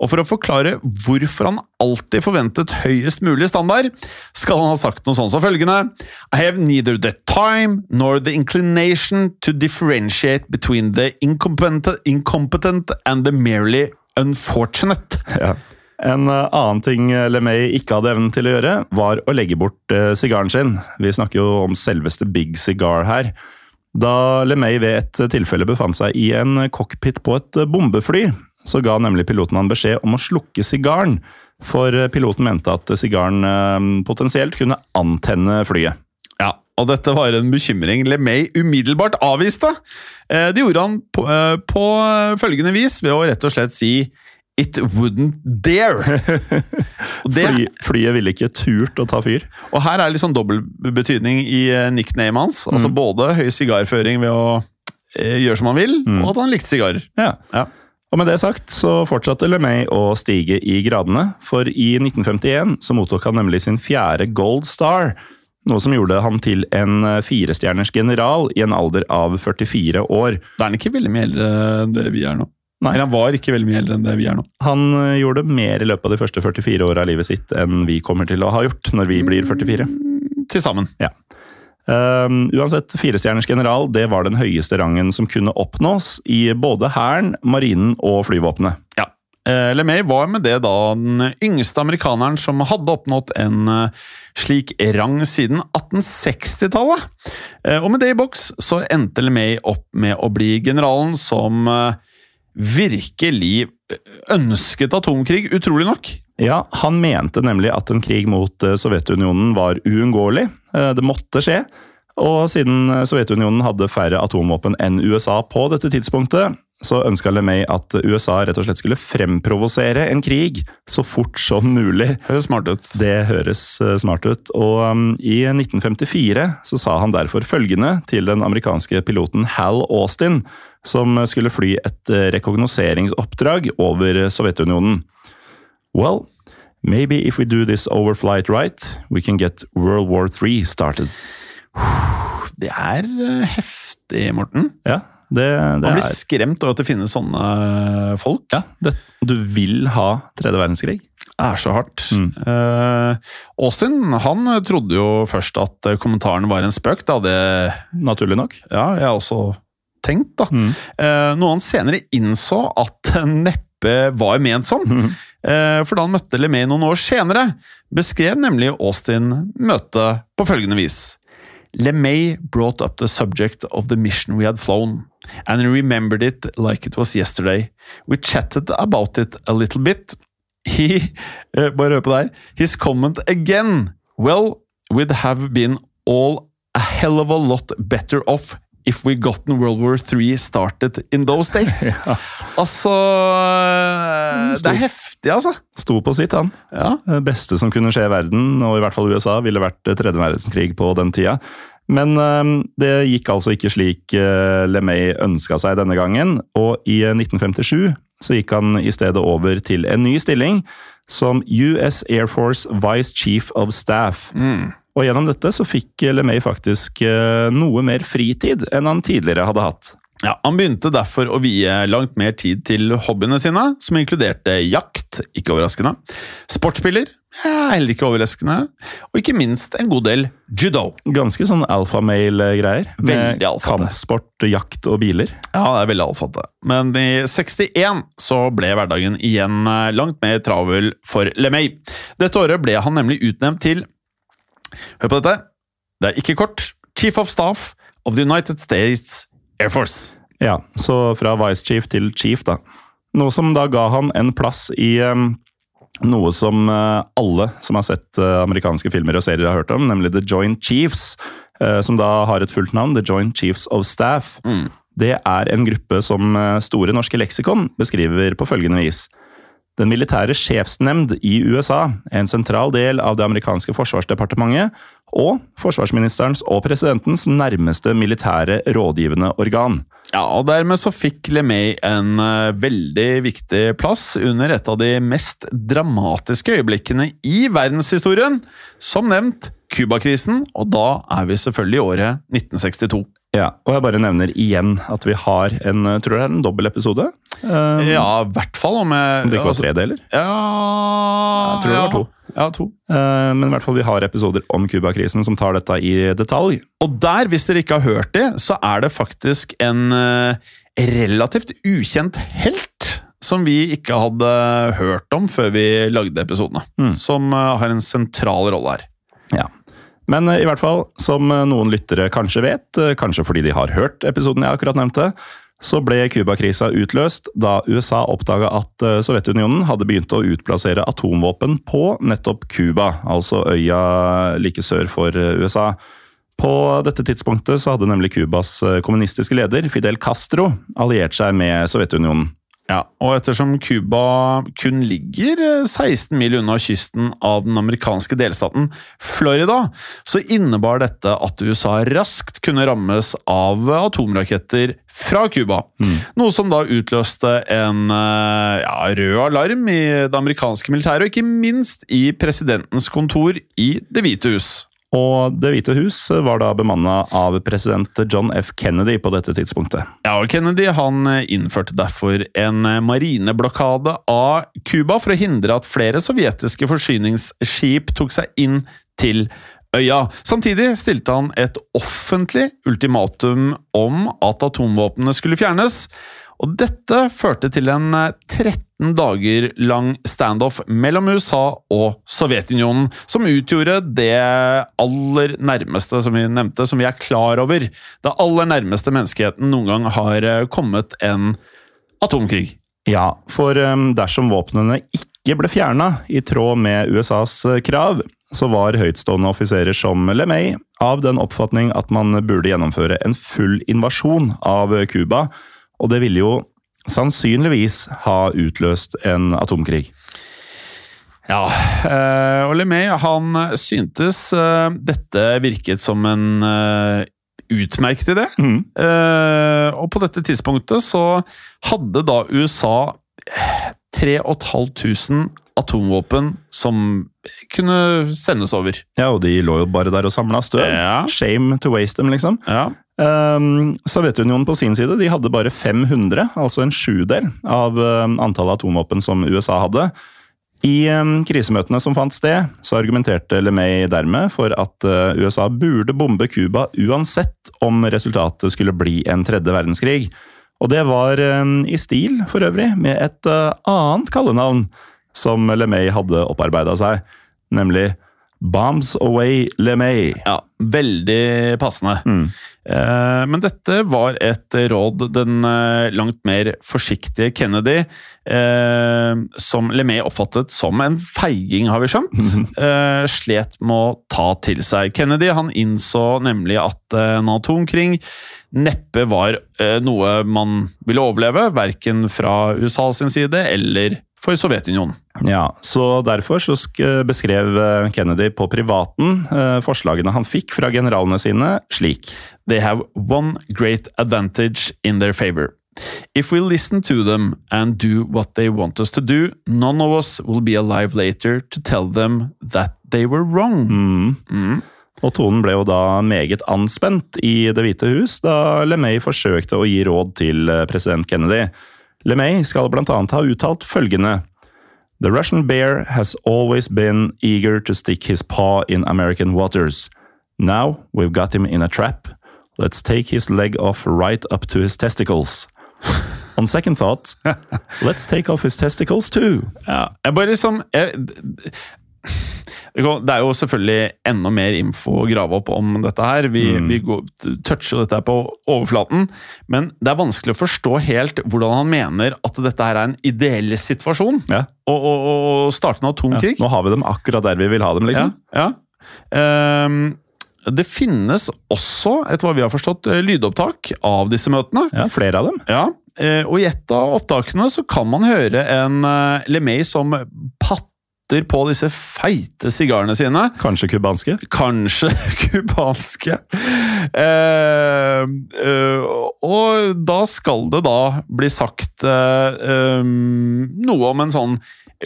Og for å forklare hvorfor han alltid forventet høyest mulig standard, skal han ha sagt noe sånn som følgende I have neither the time nor the inclination to differentiate between the incompetent, incompetent and the merely unfortunate. Ja. En eh, annen ting LeMay ikke hadde evnen til å gjøre, var å legge bort eh, sigaren sin. Vi snakker jo om selveste Big Cigar her. Da LeMay ved et tilfelle befant seg i en cockpit på et bombefly, så ga nemlig piloten han beskjed om å slukke sigaren, for piloten mente at sigaren eh, potensielt kunne antenne flyet. Ja, og dette var en bekymring LeMay umiddelbart avviste. Eh, Det gjorde han på, eh, på følgende vis, ved å rett og slett si It wouldn't dare. Det, Fly, flyet ville ikke turt å ta fyr. og her er litt sånn dobbel betydning i eh, nicknamet hans. Altså både høy sigarføring ved å eh, gjøre som han vil, og at han likte sigarer. Ja. Ja. Og med det sagt så fortsatte LeMay å stige i gradene, for i 1951 så mottok han nemlig sin fjerde Gold Star, noe som gjorde han til en eh, firestjerners general i en alder av 44 år. Da er han ikke veldig mye eldre enn det vi er nå. Nei. Eller han var ikke veldig mye eldre enn det vi er nå. Han eh, gjorde mer i løpet av de første 44 åra av livet sitt enn vi kommer til å ha gjort når vi blir 44. Til sammen. Um, uansett, firestjerners general det var den høyeste rangen som kunne oppnås i både hæren, marinen og flyvåpenet. Ja. Eh, LeMay var med det da den yngste amerikaneren som hadde oppnådd en eh, slik rang siden 1860-tallet. Eh, Og med det i boks så endte LeMay opp med å bli generalen som virkelig ønsket atomkrig, utrolig nok. Ja, Han mente nemlig at en krig mot eh, Sovjetunionen var uunngåelig. Eh, Det måtte skje. Og siden eh, Sovjetunionen hadde færre atomvåpen enn USA på dette tidspunktet, så ønska LeMay at USA rett og slett skulle fremprovosere en krig så fort som mulig. Høres smart ut. Det høres smart ut. Og um, i 1954 så sa han derfor følgende til den amerikanske piloten Hal Austin, som skulle fly et eh, rekognoseringsoppdrag over Sovjetunionen. Well, maybe if we do this overflight right, we can get World War III started. Det er eh, heftig, Morten. Ja, det, det Man blir er skremt over at det finnes sånne eh, folk. ja, det, Du vil ha tredje verdenskrig? Det er så hardt. Mm. Uh, Austin han trodde jo først at eh, kommentaren var en spøk. Det hadde Naturlig nok. ja, jeg også tenkt. da. Mm. Eh, noe han senere innså at neppe var ment som. Mm. Eh, for da han møtte LeMay noen år senere, beskrev nemlig Austin møtet på følgende vis. LeMay brought up the subject of the mission we had flown, and he remembered it like it was yesterday. We chatted about it a little bit. He eh, Bare hør på det her. His comment again. Well, we'd have been all a hell of a lot better off if we gotten World War III started in those days. Altså Det er heftig, altså. Sto på sitt, han. Ja. Det beste som kunne skje i verden, og i hvert fall USA, ville vært tredje verdenskrig på den tida. Men eh, det gikk altså ikke slik uh, LeMay ønska seg denne gangen, og i eh, 1957 så gikk han i stedet over til en ny stilling som US Air Force Vice Chief of Staff. Og gjennom dette så fikk LeMay faktisk eh, noe mer fritid enn han tidligere hadde hatt. Ja, Han begynte derfor å vie langt mer tid til hobbyene sine, som inkluderte jakt, ikke overraskende, sportsspiller, ja, heller ikke overraskende, og ikke minst en god del judo. Ganske sånn alfamale-greier. Med Veldig alfate. kampsport, jakt og biler. Ja, det er veldig alfate. Men i 61 så ble hverdagen igjen eh, langt mer travel for LeMay. Dette året ble han nemlig utnevnt til Hør på dette. Det er ikke kort. Chief of Staff of the United States Air Force. Ja, så fra vice chief til chief, da. Noe som da ga han en plass i um, noe som uh, alle som har sett uh, amerikanske filmer og serier har hørt om, nemlig The Joint Chiefs, Uh, som da har et fullt navn, The Joint Chiefs of Staff. Det er en gruppe som Store norske leksikon beskriver på følgende vis. Den militære sjefsnemnd i USA en sentral del av det amerikanske forsvarsdepartementet og forsvarsministerens og presidentens nærmeste militære rådgivende organ. Ja, og dermed så fikk LeMay en eh, veldig viktig plass under et av de mest dramatiske øyeblikkene i verdenshistorien. Som nevnt Cuba-krisen, og da er vi selvfølgelig i året 1962. Ja, og jeg bare nevner igjen at vi har en tror det er en dobbeltepisode. Um, Ja, i hvert fall om jeg Om det ikke var altså- tre deler. Ja Jeg tror det var to. Ja, to. Eh, men i hvert fall vi har episoder om Cuba-krisen som tar dette i detalj. Og der, hvis dere ikke har hørt det, så er det faktisk en eh, relativt ukjent helt som vi ikke hadde hørt om før vi lagde episodene. Mm. Som eh, har en sentral rolle her. Ja. Men i hvert fall, som noen lyttere kanskje vet, kanskje fordi de har hørt episoden jeg akkurat nevnte, så ble Cuba-krisa utløst da USA oppdaga at eh, Sovjetunionen hadde begynt å utplassere atomvåpen på nettopp Cuba, altså øya like sør for eh, USA. På dette tidspunktet så hadde nemlig Cubas eh, kommunistiske leder, Fidel Castro, alliert seg med Sovjetunionen. Ja, og ettersom Cuba kun ligger eh, 16 mil unna kysten av den amerikanske delstaten Florida, så innebar dette at USA raskt kunne rammes av atomraketter fra Cuba. Noe som da utløste en eh, ja, rød alarm i det amerikanske militæret, og ikke minst i presidentens kontor i Det hvite hus. Og Det hvite hus var da bemanna av president John F. Kennedy på dette tidspunktet. Ja, og Kennedy han eh, innførte derfor en eh, marineblokade av Cuba for å hindre at flere sovjetiske forsyningsskip tok seg inn til øya. Samtidig stilte han et offentlig ultimatum om at atomvåpnene skulle fjernes. Og dette førte til en eh, 13 19 dager lang standoff mellom USA og Sovjetunionen, som utgjorde det aller nærmeste, som vi nevnte, som vi er klar over. Det aller nærmeste menneskeheten noen gang har eh, kommet en atomkrig. Ja, for eh, dersom våpnene ikke ble fjerna i tråd med USAs eh, krav, så var høytstående offiserer som LeMay av den oppfatning at man burde gjennomføre en full invasjon av Cuba. Og det ville jo sannsynligvis ha utløst en atomkrig. Ja, eh, og LeMay han syntes eh, dette virket som en eh, utmerket idé. Mm. Og på dette tidspunktet så hadde da USA 3500 atomvåpen som kunne sendes over. Ja, og de lå jo bare der og samla støv. Ja. Shame to waste them, liksom. Ja. Um, Sovjetunionen på sin side de hadde bare 500, altså en sjudel av um, antallet atomvåpen som USA hadde. I um, krisemøtene som fant sted, så argumenterte LeMay dermed for at uh, USA burde bombe Cuba uansett om resultatet skulle bli en tredje verdenskrig. Og det var i stil, for øvrig, med et uh, annet kallenavn som LeMay hadde opparbeida seg, nemlig Bombs Away LeMay. Ja, veldig passende. Eh, men dette var et råd den eh, langt mer forsiktige Kennedy, eh, som LeMay oppfattet som en feiging, har vi skjønt, slet med å ta til seg. Kennedy han innså nemlig at en atomkrig neppe var noe man ville overleve, verken fra USA sin side eller for Sovjetunionen. Ja, så derfor så beskrev eh, Kennedy på privaten eh, forslagene han fikk fra generalene sine slik. they have one great advantage in their favor. If we listen to them and do what they want us to do, none of us will be alive later to tell them that they were wrong. Mm. Og tonen ble jo da meget anspent i Det hvite hus da LeMay forsøkte å gi råd til eh, president Kennedy. LeMay skal blant annet ha uttalt følgende The Russian bear has always been eager to stick his paw in American waters. Now we've got him in a trap. Let's take his leg off right up to his testicles. On second thought, let's take off his testicles too. Ja, jeg bare liksom jeg, Det er jo selvfølgelig enda mer info å grave opp om dette her. Vi, vi går, toucher dette her på overflaten, men det er vanskelig å forstå helt hvordan han mener at dette her er en ideell situasjon. Ja. Og, og, og starte en atomkrig. Nå har vi dem akkurat der vi vil ha dem, liksom. Ja. ja. Um, det finnes også, etter hva vi har forstått, eh, lydopptak av disse møtene. Ja, flere av dem. Ja, eh, Og i et av opptakene så kan man høre en eh, LeMay som patter på disse feite sigarene sine. Kanskje kubanske. Kanskje kubanske. Eh, eh, og da skal det da bli sagt eh, eh, noe om en sånn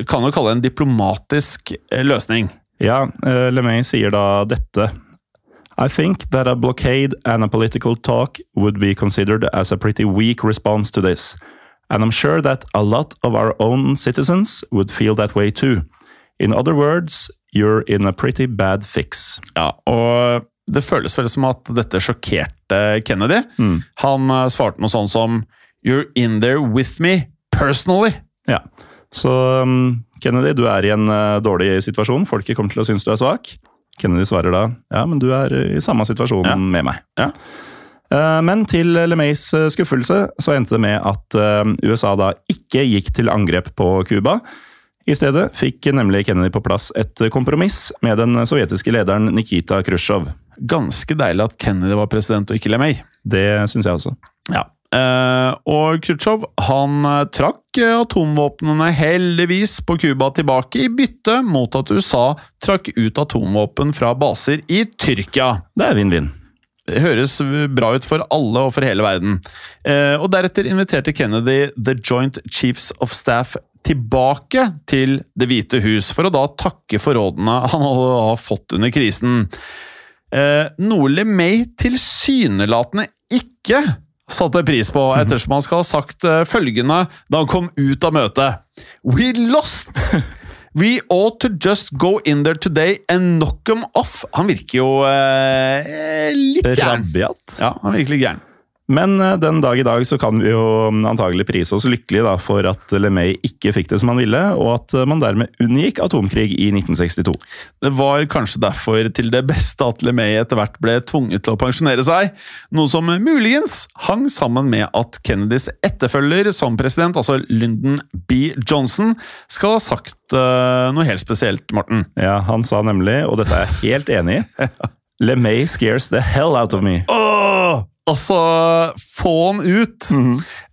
Kan jo kalle det en diplomatisk eh, løsning. Ja, eh, LeMay sier da dette. I think that a blockade and a political talk would be considered as a pretty weak response to this. And I'm sure that a lot of our own citizens would feel that way too. In other words, you're in a pretty bad fix. Ja, og det føles vel som at dette sjokkerte Kennedy. Han eh, svarte noe sånn som You're in there with me personally. Ja, så um, Kennedy, du er i en uh, dårlig situasjon. Folket kommer til å synes du er svak. Kennedy svarer da ja, men du er i samme situasjon Ja. med meg. Ja. Uh, men til LeMays skuffelse så endte det med at uh, USA da ikke gikk til angrep på Cuba. I stedet fikk nemlig Kennedy på plass et kompromiss med den sovjetiske lederen Nikita Khrusjtsjov. Ganske deilig at Kennedy var president og ikke LMA. Det syns jeg også. Ja. Eh, og Khrusjtsjov han eh, trakk atomvåpnene heldigvis på Cuba tilbake i bytte mot at USA trakk ut atomvåpen fra baser i Tyrkia. Det er vinn-vinn. Det høres bra ut for alle og for hele verden. Eh, og Deretter inviterte Kennedy The Joint Chiefs of Staff tilbake til Det hvite hus, for å da takke for rådene han da fått under krisen. Eh, noe LeMay tilsynelatende ikke satte pris på, ettersom han skal ha sagt eh, følgende da han kom ut av møtet. We lost! We ought to just go in there today and knock them off. Han virker jo eh, litt gæren. Rabiat. Ja, han virker litt gæren. Men eh, den dag i dag så kan vi jo antagelig prise oss lykkelige da, for at LeMay ikke fikk det som han ville, og at eh, man dermed unngikk atomkrig i 1962. Det var kanskje derfor til det beste at LeMay etter hvert ble tvunget til å pensjonere seg, noe som muligens hang sammen med at Kennedys etterfølger som president, altså Lyndon B. Johnson, skal ha sagt uh, noe helt spesielt, Morten. Ja, Han sa nemlig, og dette er jeg helt enig i, LeMay scares the hell out of me. Åh! Altså, få han ut!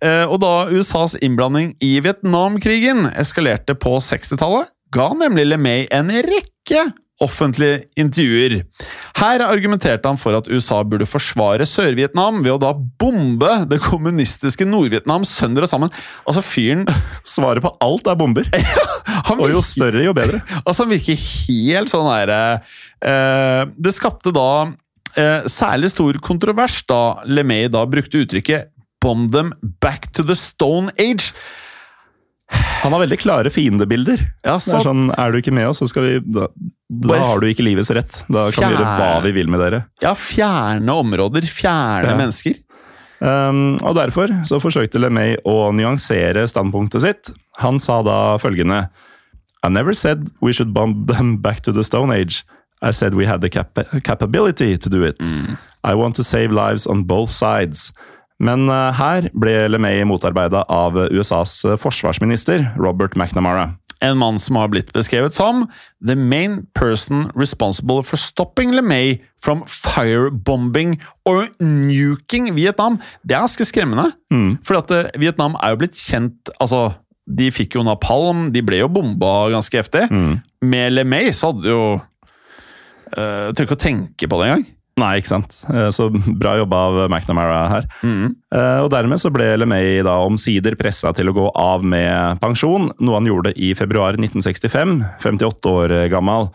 eh, og da USAs innblanding i Vietnamkrigen eskalerte på 60-tallet, ga nemlig LeMay en rekke offentlige intervjuer. Her argumenterte han for at USA burde forsvare Sør-Vietnam ved å da bombe det kommunistiske Nord-Vietnam sønder og sammen. Altså, fyren Svaret på alt er bomber. virker, Og jo større, jo bedre. Altså, han virker helt sånn der eh, Det skapte da eh, særlig stor kontrovers da LeMay da brukte uttrykket 'bomb them back to the stone age'. Han har veldig klare fiendebilder. Ja, Det er sånn, er du ikke med oss, så skal vi Da, da har du ikke livets rett. Da kan vi gjøre hva vi vil med dere. ja, fjerne områder, fjerne Ja. mennesker. Um, og derfor så forsøkte LeMay å nyansere standpunktet sitt. Han sa da følgende I never said we should bomb them back to the Stone Age. I said we had the cap capability to do it. I want to save lives on both sides. Men uh, her ble LeMay motarbeida av USAs forsvarsminister Robert McNamara. En mann som har blitt beskrevet som the main person responsible for stopping LeMay from firebombing or nuking Vietnam. Det er ganske skremmende. For at eh, Vietnam er jo blitt kjent Altså, de fikk jo napalm, de ble jo bomba ganske heftig. Med LeMay så hadde de jo uh, Tør ikke å tenke på det engang. Nei, ikke sant. Eh, Så bra jobba av McNamara her. Eh, Og dermed så ble LeMay da omsider pressa til å gå av med pensjon, noe han gjorde i februar 1965, 58 år gammel.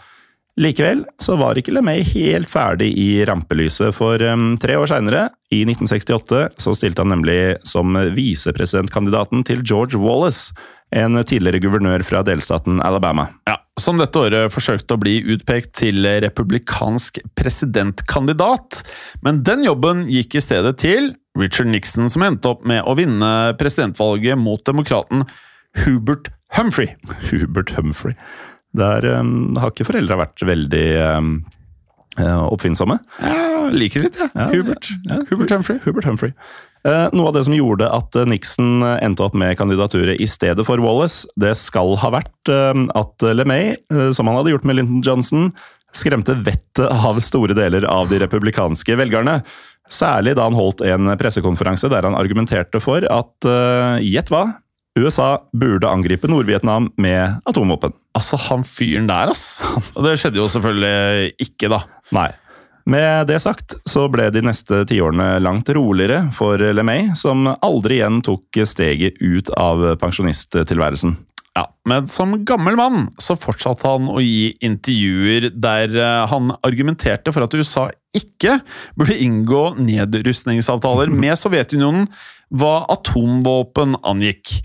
Likevel så var ikke LeMay helt ferdig i rampelyset, for um, tre år seinere, i 1968, så stilte han nemlig som visepresidentkandidaten til George Wallace, en tidligere guvernør fra delstaten Alabama. Ja, Som dette året forsøkte å bli utpekt til republikansk presidentkandidat. Men den jobben gikk i stedet til Richard Nixon, som endte opp med å vinne presidentvalget mot demokraten Hubert Humphrey. Hubert Humphrey. Der um, har ikke foreldra vært veldig eh, oppfinnsomme. Ja, liker litt, jeg. Ja, Hubert. ja, Hubert Humphrey. Hubert Humphrey. Eh, noe av det som gjorde at eh, Nixon eh, endte opp med kandidaturet i stedet for Wallace, det skal ha vært at LeMay, som han hadde gjort med Lyndon Johnson, skremte vettet av store deler av de republikanske velgerne. Særlig da han holdt en pressekonferanse der han argumenterte for at gjett hva? USA burde angripe Nord-Vietnam med atomvåpen. Altså, han fyren der, ass. Og det skjedde jo selvfølgelig ikke, da. Nei. Med det sagt så ble de neste tiårene langt roligere for LeMay, som aldri igjen tok steget ut av pensjonisttilværelsen. Ja, Men som gammel mann så fortsatte han å gi intervjuer der eh, han argumenterte for at USA ikke burde inngå nedrustningsavtaler med Sovjetunionen hva atomvåpen angikk.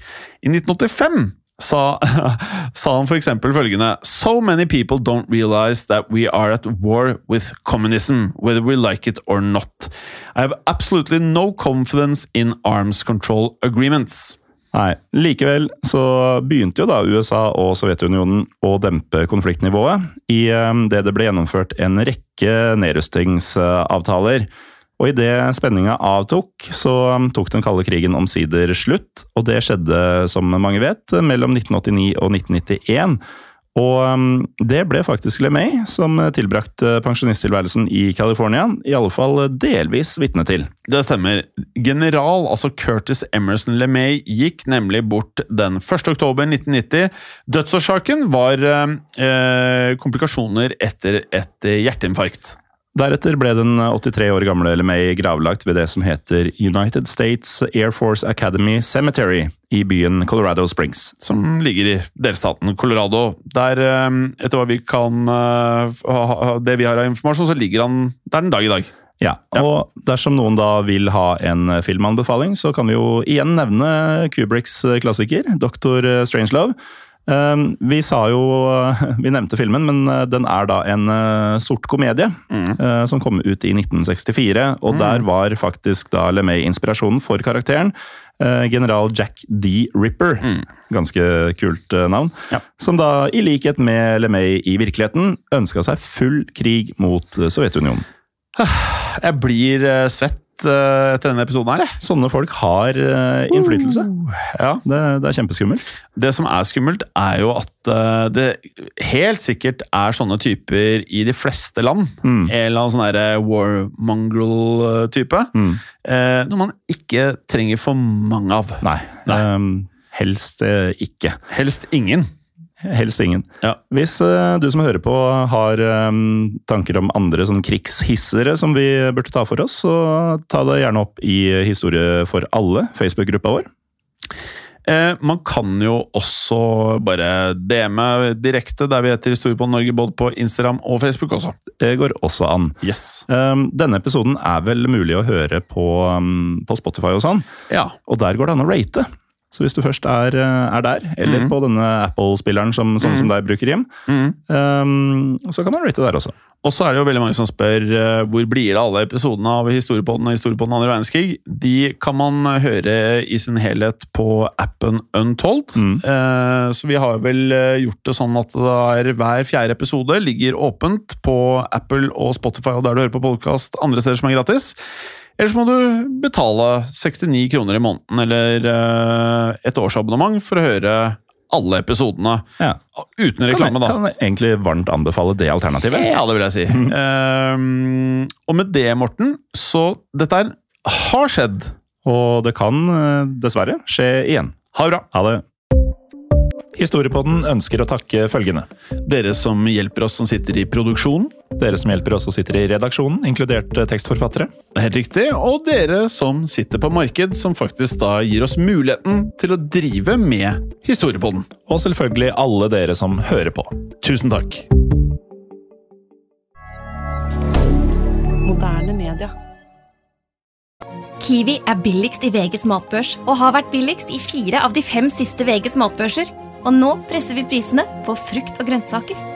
I 1985 sa, sa han eksempel følgende So many people don't realize that we are at war with communism, whether we like it or not. I have absolutely no confidence in arms control agreements. Nei, Likevel så begynte jo da USA og Sovjetunionen å dempe konfliktnivået i eh, det det ble gjennomført en rekke nedrustningsavtaler. Og idet spenninga avtok, så tok den kalde krigen omsider slutt. Og det skjedde, som mange vet, mellom 1989 og 1991. Og um, det ble faktisk LeMay som tilbrakte pensjonisttilværelsen i California, i alle fall delvis vitne til. Det stemmer. General, altså Curtis Emerson LeMay, gikk nemlig bort den 1. oktober 1990. Dødsårsaken var eh, komplikasjoner etter et hjerteinfarkt. Deretter ble den 83 år gamle LMA gravlagt ved det som heter United States Air Force Academy Cemetery i byen Colorado Springs. Som ligger i delstaten Colorado. Der, eh, etter hva vi kan eh, Det vi har av informasjon, så ligger han der den dag i dag. Ja, og dersom noen da vil ha en filmanbefaling, så kan vi jo igjen nevne Kubricks klassiker, Dr. Strangelove. Um, vi sa jo Vi nevnte filmen, men uh, den er da en uh, sort komedie Mm. uh, som kom ut i 1964. Og der var faktisk da LeMay inspirasjonen for karakteren. General Jack D. Ripper. Ganske kult navn. Mm. Ja. Som da, i likhet med LeMay i virkeligheten, ønska seg full krig mot Sovjetunionen. Jeg blir eh, svett eh, etter denne episoden her. Sånne folk har uh, innflytelse. Ja. Det, det er kjempeskummelt. Det som er skummelt, er jo at eh, det helt sikkert er sånne typer i de fleste land. Mm. En eller annen sånn War warmongrel-type. Mm. Eh, noe man ikke trenger for mange av. Nei, Nei. Um, helst eh, ikke. Helst ingen. Helst ingen. Ja. Hvis uh, du som hører på har um, tanker om andre sånn krigshissere som vi burde ta for oss, så ta det gjerne opp i Historie for alle, Facebook-gruppa vår. Eh, man kan jo også bare DM-e direkte der vi heter Historie på Norge, både på Instagram og Facebook også. Det går også an. Yes. Um, denne episoden er vel mulig å høre på, um, på Spotify og sånn, Ja. og der går det an å rate. Så hvis du først er, eh, er der, eller mm. på denne Apple-spilleren som sånn som deg bruker hjem, mm. um, så kan du rate der også. Og så er det jo veldig mange som spør uh, hvor blir det alle episodene av Historiepodden og Historiepodden andre verdenskrig. De kan man høre i sin helhet på appen Untold. Mm. Uh, så vi har vel eh, gjort det sånn at det er hver fjerde episode ligger åpent på Apple og Spotify og der du hører på podkast andre steder som er gratis. Ellers må du betale 69 kroner i måneden eller uh, et årsabonnement for å høre alle episodene Ja. uten Kan, reklame, da. kan jeg egentlig varmt anbefale det alternativet. Ja, det vil jeg si. Ehm, og med det, Morten, så dette her har skjedd. Og det kan eh, dessverre skje igjen. Ha det bra. Ha det. Historiepodden ønsker å takke følgende. Dere som hjelper oss som sitter i produksjonen. Dere som hjelper oss og sitter i redaksjonen, inkludert tekstforfattere. Det er helt riktig. Og dere som sitter på marked, som faktisk da gir oss muligheten til å drive med Historiepodden. Og selvfølgelig alle dere som hører på. Tusen takk. Moderne media. Kiwi er billigst i VGs matbørs og har vært billigst i fire av de fem siste VGs matbørser. Og nå presser vi prisene på frukt og grønnsaker.